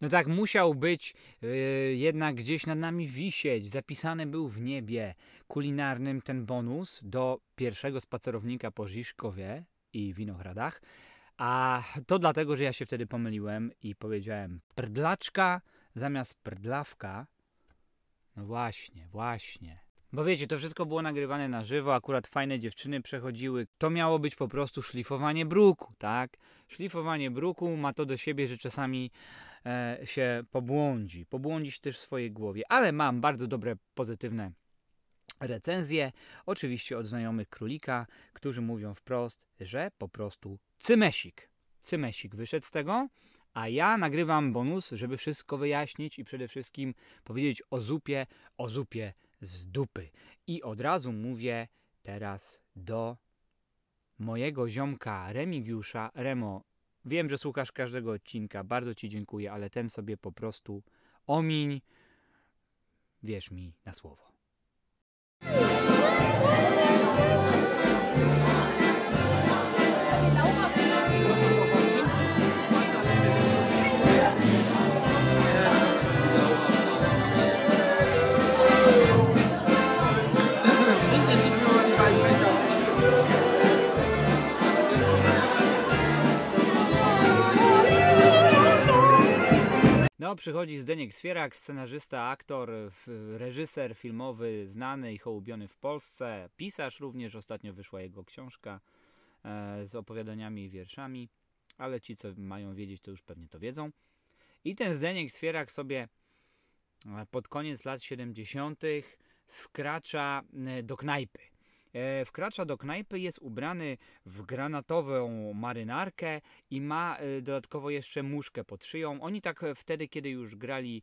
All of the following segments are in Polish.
No tak, musiał być yy, jednak gdzieś nad nami wisieć. Zapisany był w niebie kulinarnym ten bonus do pierwszego spacerownika po Żiszkowie i Winohradach. A to dlatego, że ja się wtedy pomyliłem i powiedziałem prdlaczka zamiast prdlawka. No właśnie, właśnie. Bo wiecie, to wszystko było nagrywane na żywo, akurat fajne dziewczyny przechodziły. To miało być po prostu szlifowanie bruku, tak? Szlifowanie bruku ma to do siebie, że czasami się pobłądzi. Pobłądzić też w swojej głowie. Ale mam bardzo dobre, pozytywne recenzje, oczywiście od znajomych królika, którzy mówią wprost, że po prostu cymesik. Cymesik wyszedł z tego, a ja nagrywam bonus, żeby wszystko wyjaśnić i przede wszystkim powiedzieć o zupie, o zupie z dupy. I od razu mówię teraz do mojego ziomka Remigiusza. Remo, wiem, że słuchasz każdego odcinka, bardzo Ci dziękuję, ale ten sobie po prostu omiń, wierz mi na słowo. No, przychodzi Zdeněk Swierak, scenarzysta, aktor, reżyser filmowy, znany i hołubiony w Polsce, pisarz również, ostatnio wyszła jego książka e, z opowiadaniami i wierszami, ale ci, co mają wiedzieć, to już pewnie to wiedzą. I ten Zdeněk Swierak sobie e, pod koniec lat 70. wkracza e, do knajpy. E, Wkracza do knajpy, jest ubrany w granatową marynarkę i ma e, dodatkowo jeszcze muszkę pod szyją. Oni tak e, wtedy, kiedy już grali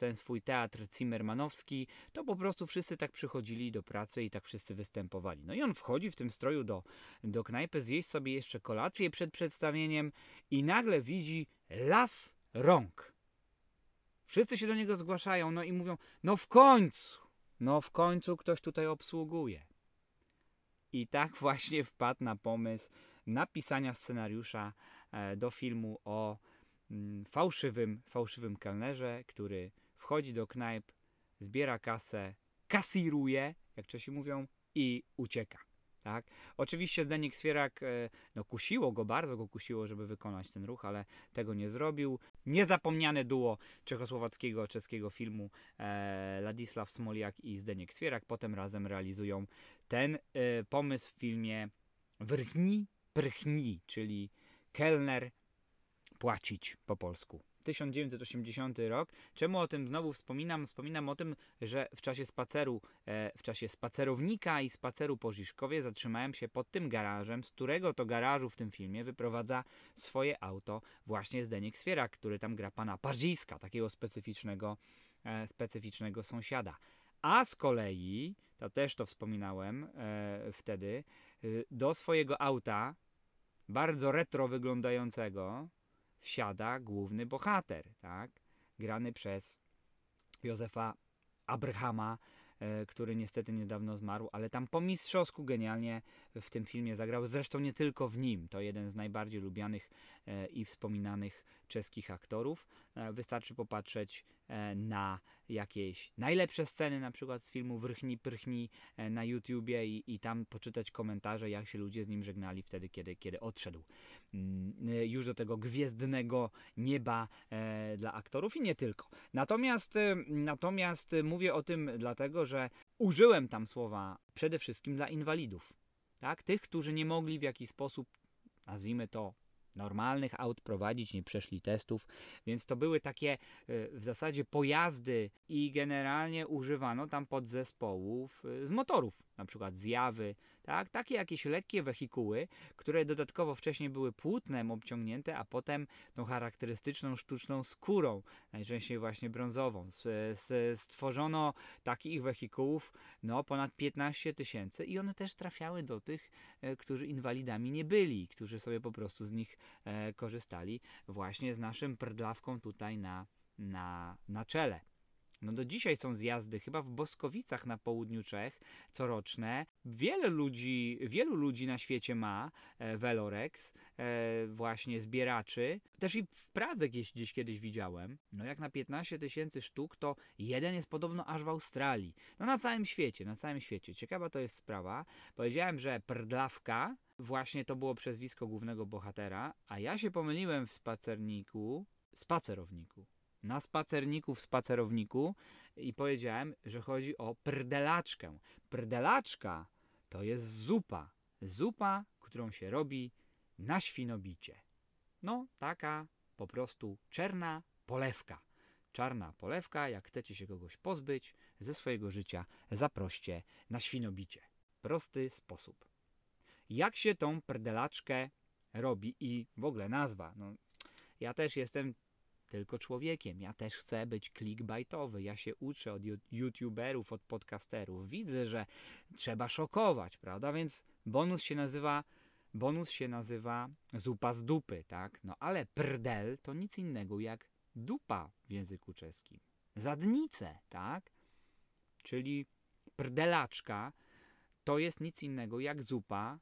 ten swój teatr Zimmermanowski, to po prostu wszyscy tak przychodzili do pracy i tak wszyscy występowali. No i on wchodzi w tym stroju do, do knajpy, zjeść sobie jeszcze kolację przed przedstawieniem i nagle widzi las rąk. Wszyscy się do niego zgłaszają, no i mówią, no w końcu, no w końcu ktoś tutaj obsługuje. I tak właśnie wpadł na pomysł napisania scenariusza e, do filmu o mm, fałszywym, fałszywym kelnerze, który wchodzi do knajp, zbiera kasę, kasiruje, jak Czesi mówią, i ucieka. Tak? Oczywiście Zdeněk Swierak, e, no kusiło go, bardzo go kusiło, żeby wykonać ten ruch, ale tego nie zrobił. Niezapomniane duo czechosłowackiego, czeskiego filmu e, Ladisław Smoliak i Zdeněk Swierak potem razem realizują ten e, pomysł w filmie Wrchni Prchni, czyli kelner płacić po polsku. 1980 rok. Czemu o tym znowu wspominam? Wspominam o tym, że w czasie spaceru, e, w czasie spacerownika i spaceru po Żiszkowie zatrzymałem się pod tym garażem, z którego to garażu w tym filmie wyprowadza swoje auto właśnie Zdeněk Swierak, który tam gra pana Parziska, takiego specyficznego, e, specyficznego sąsiada. A z kolei, to też to wspominałem e, wtedy, y, do swojego auta, bardzo retro wyglądającego, wsiada główny bohater, tak? Grany przez Józefa Abrahama, e, który niestety niedawno zmarł, ale tam po mistrzowsku genialnie w tym filmie zagrał. Zresztą nie tylko w nim. To jeden z najbardziej lubianych e, i wspominanych czeskich aktorów. E, Wystarczy popatrzeć e, na jakieś najlepsze sceny, na przykład z filmu Wrchni Prychni e, na YouTubie i, i tam poczytać komentarze, jak się ludzie z nim żegnali wtedy, kiedy, kiedy odszedł mm, już do tego gwiezdnego nieba dla aktorów i nie tylko. Natomiast, natomiast mówię o tym dlatego, że użyłem tam słowa przede wszystkim dla inwalidów. Tak? Tych, którzy nie mogli w jakiś sposób, nazwijmy to, normalnych aut prowadzić, nie przeszli testów, więc to były takie e, w zasadzie pojazdy i generalnie używano tam podzespołów e, z motorów, na przykład zjawy, tak? takie jakieś lekkie wehikuły, które dodatkowo wcześniej były płótnem obciągnięte, a potem tą charakterystyczną sztuczną skórą, najczęściej właśnie brązową. Stworzono takich wehikułów no, ponad 15 tysięcy i one też trafiały do tych, e, którzy inwalidami nie byli, którzy sobie po prostu z nich e, korzystali, właśnie z naszym prdlawką tutaj na, na, na czele. No do dzisiaj są zjazdy, chyba w Boskowicach na południu Czech, coroczne. Wiele ludzi, wielu ludzi na świecie ma e, Velorex, e, właśnie zbieraczy. Też i w Pradze gdzieś, gdzieś kiedyś widziałem. No jak na 15 tysięcy sztuk, to jeden jest podobno aż w Australii. No na całym świecie, na całym świecie. Ciekawa to jest sprawa. Powiedziałem, że Prdlawka właśnie to było przezwisko głównego bohatera, a ja się pomyliłem w spacerniku, spacerowniku na spacerniku w spacerowniku i powiedziałem, że chodzi o prdelaczkę. Prdelaczka to jest zupa. Zupa, którą się robi na świnobicie. No, taka po prostu czarna polewka. Czarna polewka, jak chcecie się kogoś pozbyć ze swojego życia, zaproście na świnobicie. Prosty sposób. Jak się tą prdelaczkę robi i w ogóle nazwa? No, ja też jestem tylko człowiekiem. Ja też chcę być clickbaitowy. Ja się uczę od youtuberów, od podcasterów. Widzę, że trzeba szokować, prawda? Więc bonus się nazywa bonus się nazywa zupa z dupy, tak? No ale prdel to nic innego jak dupa w języku czeskim. Zadnice, tak? Czyli prdelaczka to jest nic innego jak zupa,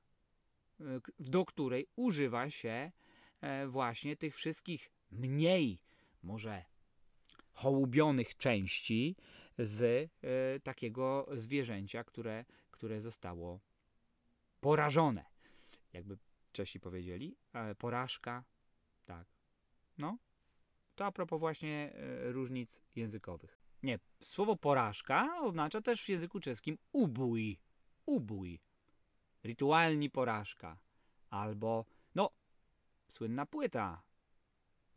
e, do której używa się e, właśnie tych wszystkich mniej może hołubionych części z y, takiego zwierzęcia, które, które zostało porażone. Jakby Czesi powiedzieli, e, porażka, tak. No, to a propos właśnie y, różnic językowych. Nie, słowo porażka oznacza też w języku czeskim ubój, ubój, rytualni porażka, albo, no, słynna płyta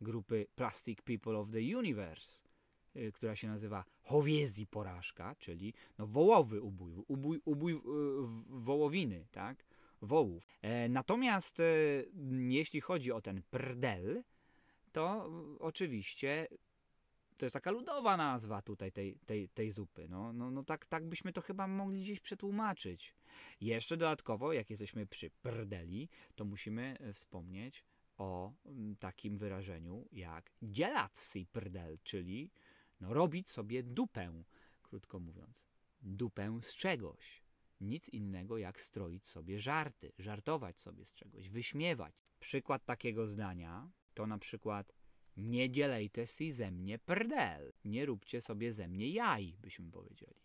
grupy Plastic People of the Universe, y, która się nazywa Howiezi Porażka, czyli no, wołowy ubój, ubój, ubój wołowiny, tak? Wołów. E, natomiast e, jeśli chodzi o ten prdel, to oczywiście to jest taka ludowa nazwa tutaj tej, tej, tej zupy. No, no, no tak, tak byśmy to chyba mogli gdzieś przetłumaczyć. Jeszcze dodatkowo, jak jesteśmy przy prdeli, to musimy e, wspomnieć o mm, takim wyrażeniu jak dzielać si prdel, czyli no, robić sobie dupę, krótko mówiąc. Dupę z czegoś. Nic innego jak stroić sobie żarty, żartować sobie z czegoś, wyśmiewać. Przykład takiego zdania to na przykład nie dzielejcie si ze mnie prdel. Nie róbcie sobie ze mnie jaj, byśmy powiedzieli.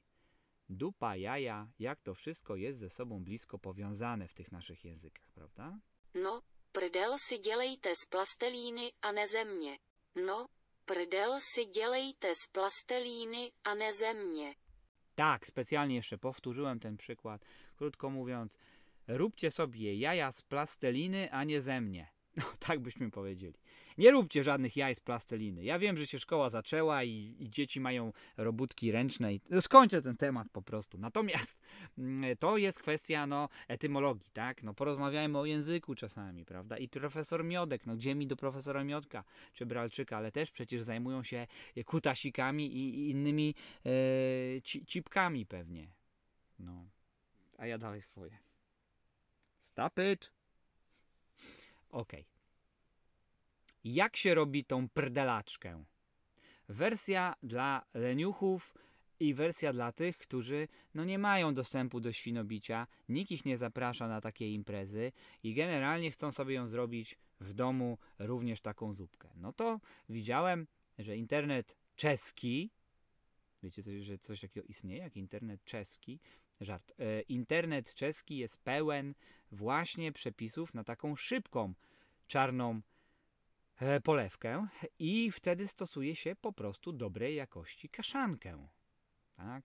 Dupa, jaja, jak to wszystko jest ze sobą blisko powiązane w tych naszych językach, prawda? No, Prdel si dělejte z plastelíny a ne země. No, prdel si dělejte z plastelíny a ne země. Tak, specjalnie jeszcze powtórzyłem ten przykład. Krótko mówiąc, róbcie sobie jaja z plasteliny, a nie ze mnie. No, tak byśmy powiedzieli. Nie róbcie żadnych jaj z plasteliny. Ja wiem, że się szkoła zaczęła i, i dzieci mają robótki ręczne i no, skończę ten temat po prostu. Natomiast mm, to jest kwestia no, etymologii, tak? No, porozmawiajmy o języku czasami, prawda? I profesor Miodek, no gdzie mi do profesora Miodka czy Bralczyka, ale też przecież zajmują się kutasikami i, i innymi e, ci, cipkami pewnie. No, a ja dalej swoje. Stop it! Okej. Okay. Jak się robi tą prdelaczkę? Wersja dla leniuchów i wersja dla tych, którzy no nie mają dostępu do świnobicia, nikt ich nie zaprasza na takie imprezy i generalnie chcą sobie ją zrobić w domu również taką zupkę. No to widziałem, że internet czeski, wiecie, że coś takiego istnieje jak internet czeski, żart, e, internet czeski jest pełen właśnie przepisów na taką szybką czarną polewkę i wtedy stosuje się po prostu dobrej jakości kaszankę. Tak?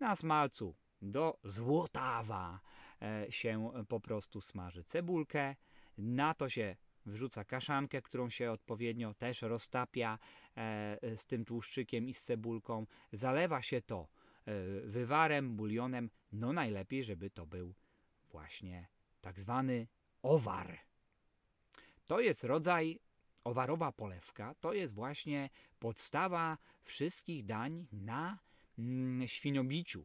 Na smalcu do złotawa e, się po prostu smaży cebulkę, na to się wrzuca kaszankę, którą się odpowiednio też roztapia e, z tym tłuszczykiem i z cebulką. Zalewa się to wywarem, bulionem. No najlepiej, żeby to był właśnie tak zwany owar. To jest rodzaj owarowa polewka to jest właśnie podstawa wszystkich dań na mm, świnobiciu.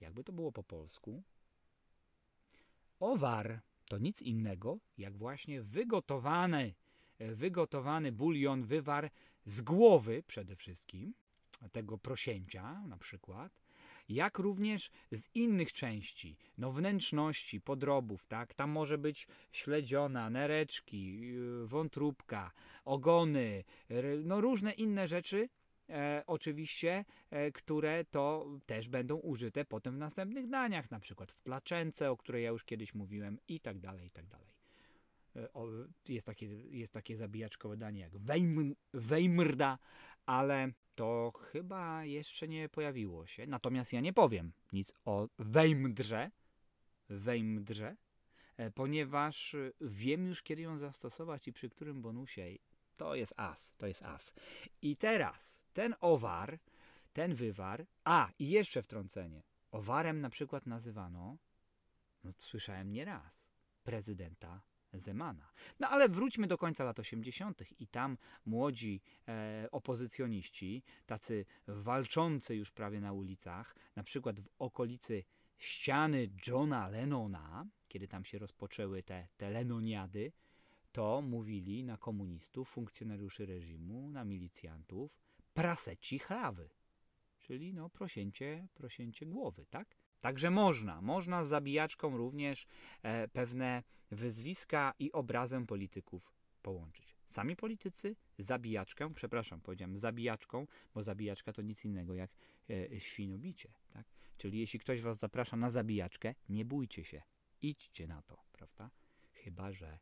Jakby to było po polsku? Owar to nic innego jak właśnie wygotowany, wygotowany bulion, wywar z głowy przede wszystkim, tego prosięcia na przykład, jak również z innych części, no wnętrzności, podrobów, tak? Tam może być śledziona, nereczki, yy, wątróbka, ogony, no różne inne rzeczy, e, oczywiście, e, które to też będą użyte potem w następnych daniach, na przykład w tlaczence, o której ja już kiedyś mówiłem i tak dalej, i tak dalej. E, jest, takie, jest takie zabijaczkowe danie jak wejm, wejmrda, ale to chyba jeszcze nie pojawiło się. Natomiast ja nie powiem nic o wejmdrze, wejmdrze, e, ponieważ e, wiem już kiedy ją zastosować i przy którym bonusie. To jest as, to jest as. I teraz ten owar, ten wywar, a i jeszcze wtrącenie. Owarem na przykład nazywano, no słyszałem nieraz, prezydenta Zemana. No ale wróćmy do końca lat 80. i tam młodzi e, opozycjoniści, tacy walczący już prawie na ulicach, na przykład w okolicy ściany Johna Lennona, kiedy tam się rozpoczęły te, te Lennoniady, to mówili na komunistów, funkcjonariuszy reżimu, na milicjantów, praseci chlawy, czyli no prosięcie, prosięcie głowy, tak? Także można, można z zabijaczką również e, pewne wyzwiska i obrazem polityków połączyć. Sami politycy, zabijaczkę, przepraszam, powiedziałem zabijaczką, bo zabijaczka to nic innego jak e, świnobicie, tak? Czyli jeśli ktoś was zaprasza na zabijaczkę, nie bójcie się, idźcie na to, prawda? Chyba, że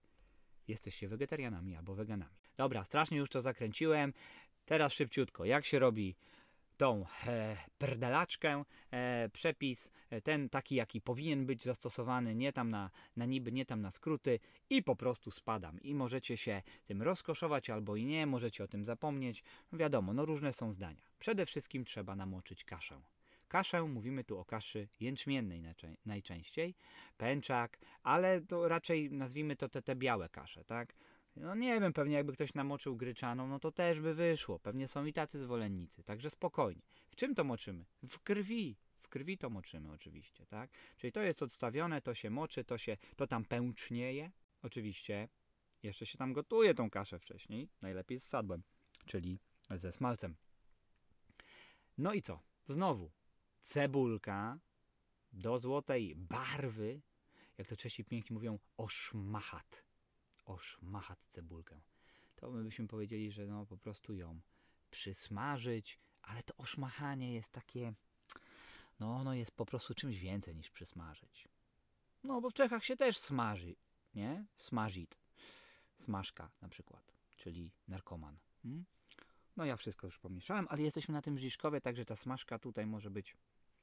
jesteście wegetarianami albo weganami. Dobra, strasznie już to zakręciłem. Teraz szybciutko, jak się robi tą e, perdelaczkę, e, przepis, e, ten taki, jaki powinien być zastosowany, nie tam na, na niby, nie tam na skróty i po prostu spadam. I możecie się tym rozkoszować albo i nie, możecie o tym zapomnieć. Wiadomo, no różne są zdania. Przede wszystkim trzeba namoczyć kaszę. Kaszę, mówimy tu o kaszy jęczmiennej najczęściej, pęczak, ale to raczej nazwijmy to te, te białe kasze, tak? No nie wiem, pewnie jakby ktoś namoczył gryczaną, no to też by wyszło. Pewnie są i tacy zwolennicy, także spokojnie. W czym to moczymy? W krwi. W krwi to moczymy oczywiście, tak? Czyli to jest odstawione, to się moczy, to się, to tam pęcznieje. Oczywiście jeszcze się tam gotuje tą kaszę wcześniej, najlepiej z sadłem, czyli ze smalcem. No i co? Znowu cebulka do złotej barwy, jak to Czesi pięknie mówią, oszmachat oszmachać cebulkę. To my byśmy powiedzieli, że no po prostu ją przysmażyć, ale to oszmachanie jest takie, no ono jest po prostu czymś więcej niż przysmażyć. No bo w Czechach się też smaży, nie? Smażit. Smaszka na przykład, czyli narkoman. Hmm? No ja wszystko już pomieszałem, ale jesteśmy na tym Żiszkowie, także ta smaszka tutaj może być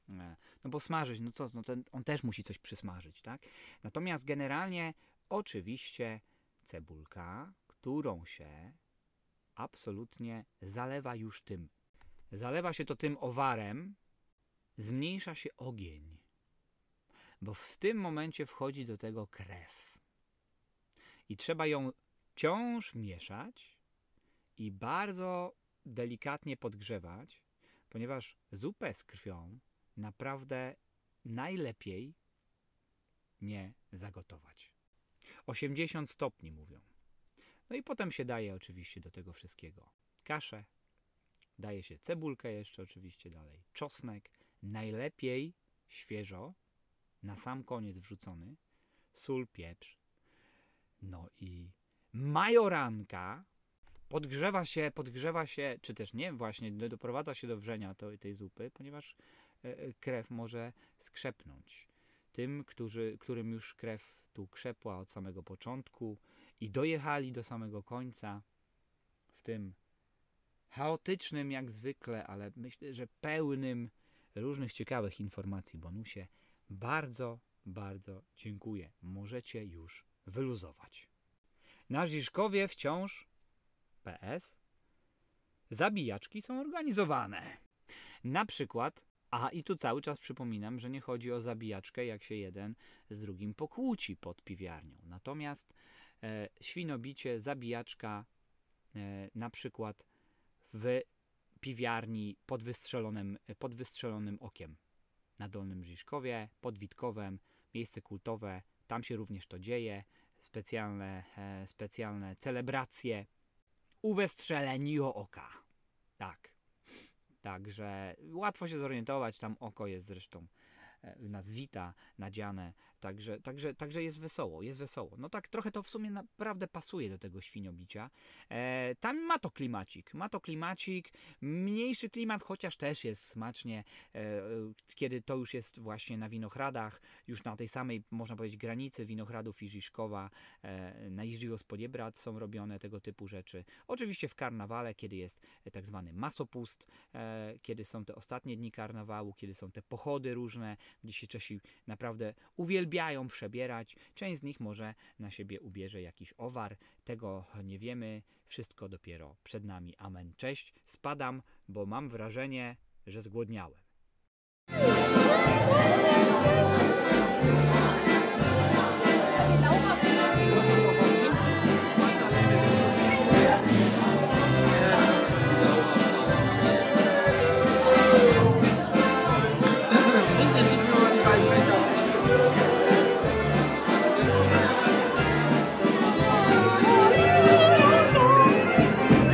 e, no bo smażyć, no co, no ten, on też musi coś przysmażyć, tak? Natomiast generalnie oczywiście cebulka, którą się absolutnie zalewa już tym. Zalewa się to tym owarem, zmniejsza się ogień, bo w tym momencie wchodzi do tego krew. I trzeba ją wciąż mieszać i bardzo delikatnie podgrzewać, ponieważ zupę z krwią naprawdę najlepiej nie zagotować. 80 stopni mówią. No i potem się daje oczywiście do tego wszystkiego kaszę, daje się cebulkę jeszcze oczywiście dalej, czosnek, najlepiej świeżo, na sam koniec wrzucony, sól, pieprz, no i majoranka, podgrzewa się, podgrzewa się, czy też nie, właśnie doprowadza się do wrzenia tej, tej zupy, ponieważ e, krew może skrzepnąć. Tym, którzy, którym już krew tu krzepła od samego początku i dojechali do samego końca w tym chaotycznym jak zwykle, ale myślę, że pełnym różnych ciekawych informacji bonusie. Bardzo, bardzo dziękuję. Możecie już wyluzować. Na Żiszkowie wciąż PS zabijaczki są organizowane. Na przykład a i tu cały czas przypominam, że nie chodzi o zabijaczkę, jak się jeden z drugim pokłóci pod piwiarnią. Natomiast e, świnobicie, zabijaczka e, na przykład w piwiarni pod wystrzelonym, pod wystrzelonym okiem na Dolnym Żiszkowie, pod Witkowem, miejsce kultowe, tam się również to dzieje, specjalne, e, specjalne celebracje, uwestrzeleni oka. Tak. Także łatwo się zorientować, tam oko jest zresztą e, nas wita, nadziane, także, także, także jest wesoło, jest wesoło. No tak trochę to w sumie naprawdę pasuje do tego świniobicia. E, tam ma to klimacik, ma to klimacik, mniejszy klimat, chociaż też jest smacznie, e, e, kiedy to już jest właśnie na Winochradach, już na tej samej, można powiedzieć, granicy Winochradów i Żiszkowa, e, na Iżigo Spodiebrad są robione tego typu rzeczy. Oczywiście w karnawale, kiedy jest e, tak zwany masopust, e, kiedy są te ostatnie dni karnawału, kiedy są te pochody różne, gdzie się Czesi naprawdę uwielbiają przebierać. Część z nich może na siebie ubierze jakiś owar, tego nie wiemy, wszystko dopiero przed nami. Amen. Cześć, spadam, bo mam wrażenie, że zgłodniałem.